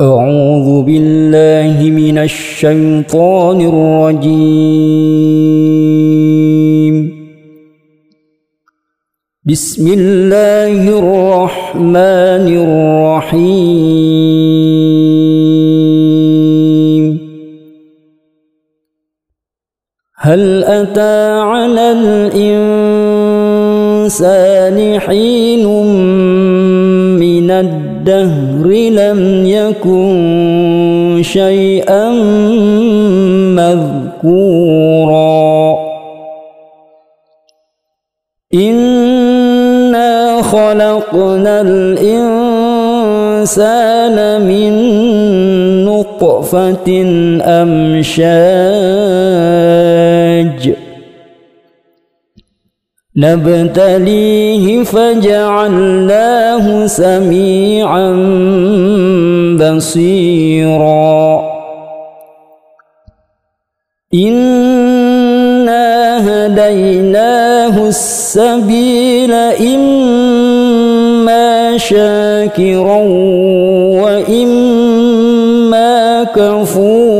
أعوذ بالله من الشيطان الرجيم. بسم الله الرحمن الرحيم. هل أتى على الإنسان حين الدهر لم يكن شيئا مذكورا. إنا خلقنا الإنسان من نطفة أمشاج نبتليه فجعلناه سميعا بصيرا. إنا هديناه السبيل إما شاكرا وإما كفورا.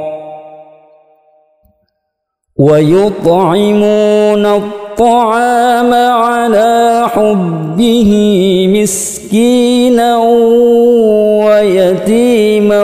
ويطعمون الطعام على حبه مسكينا ويتيما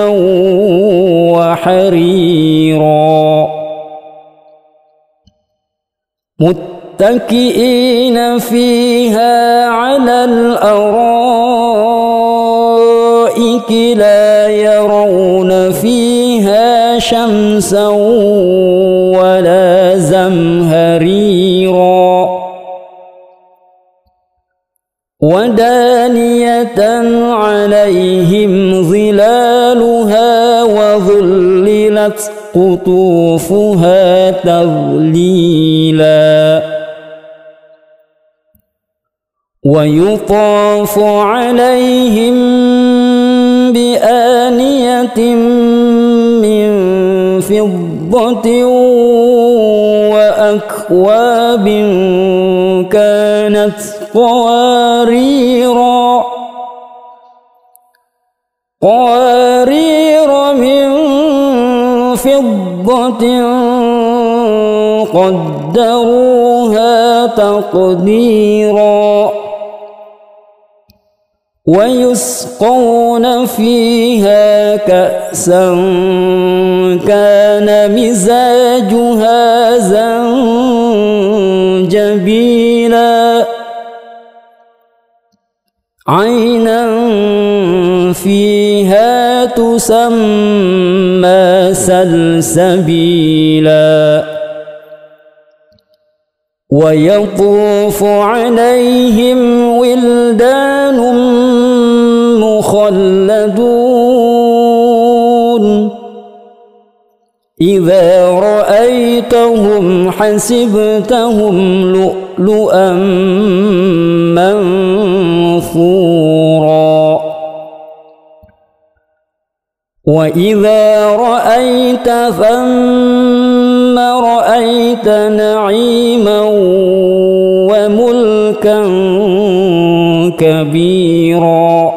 وحريرا متكئين فيها على الأرائك لا يرون فيها شمسا ولا زمهريرا. ودانية عليهم ظلالها وظللت قطوفها تظليلا. ويطاف عليهم بآنية من فضة وأكواب كانت قواريرا. قوارير من وفضة قدروها تقديرا ويسقون فيها كأسا كان مزاجها زنجبيلا عينا فيها تسمى سلسبيلا ويطوف عليهم ولدان مخلدون. إذا رأيتهم حسبتهم لؤلؤا منثورا. وإذا رأيت ثم رأيت نعيما وملكا كبيرا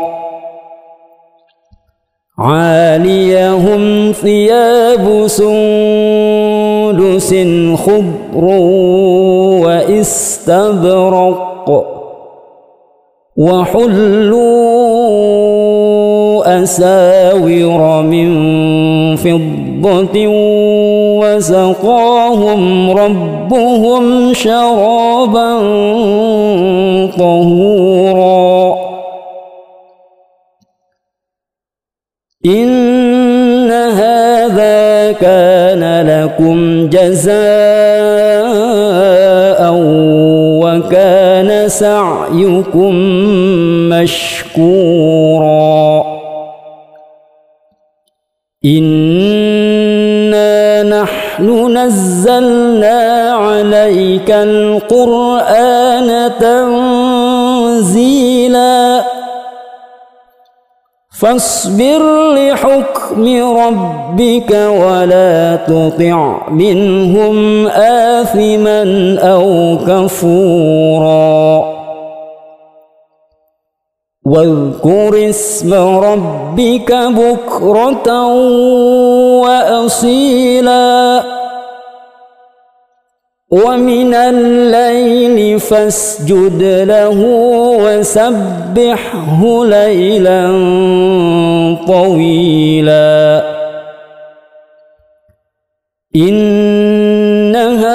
عاليهم ثياب سندس خضر واستبرق وحلوا أساور فضة وسقاهم ربهم شرابا طهورا. إن هذا كان لكم جزاء وكان سعيكم مشكورا. نحن نزلنا عليك القرآن تنزيلاً. فاصبر لحكم ربك ولا تطع منهم آثما أو كفورا. واذكر اسم ربك بكرة وأصيلاً. ومن الليل فاسجد له وسبحه ليلا طويلا. إن هؤلاء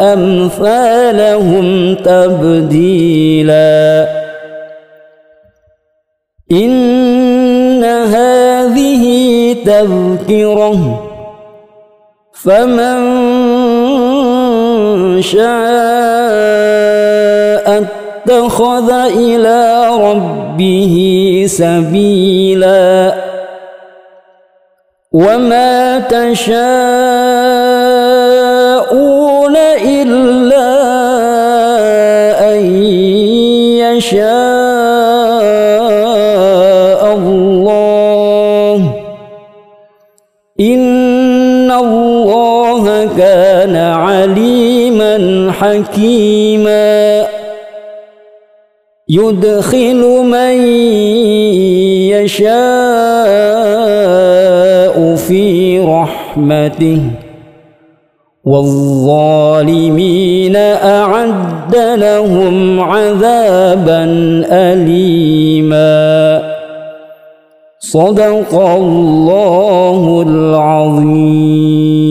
أمثالهم تبديلا. إن هذه تذكرة فمن شاء اتخذ إلى ربه سبيلا. وما تشاءون إلا أن يشاء الله. إن الله كان عليما حكيما. يدخل من يشاء في رحمته. والظالمين أعد لهم عذابا أليما. صدق الله العظيم.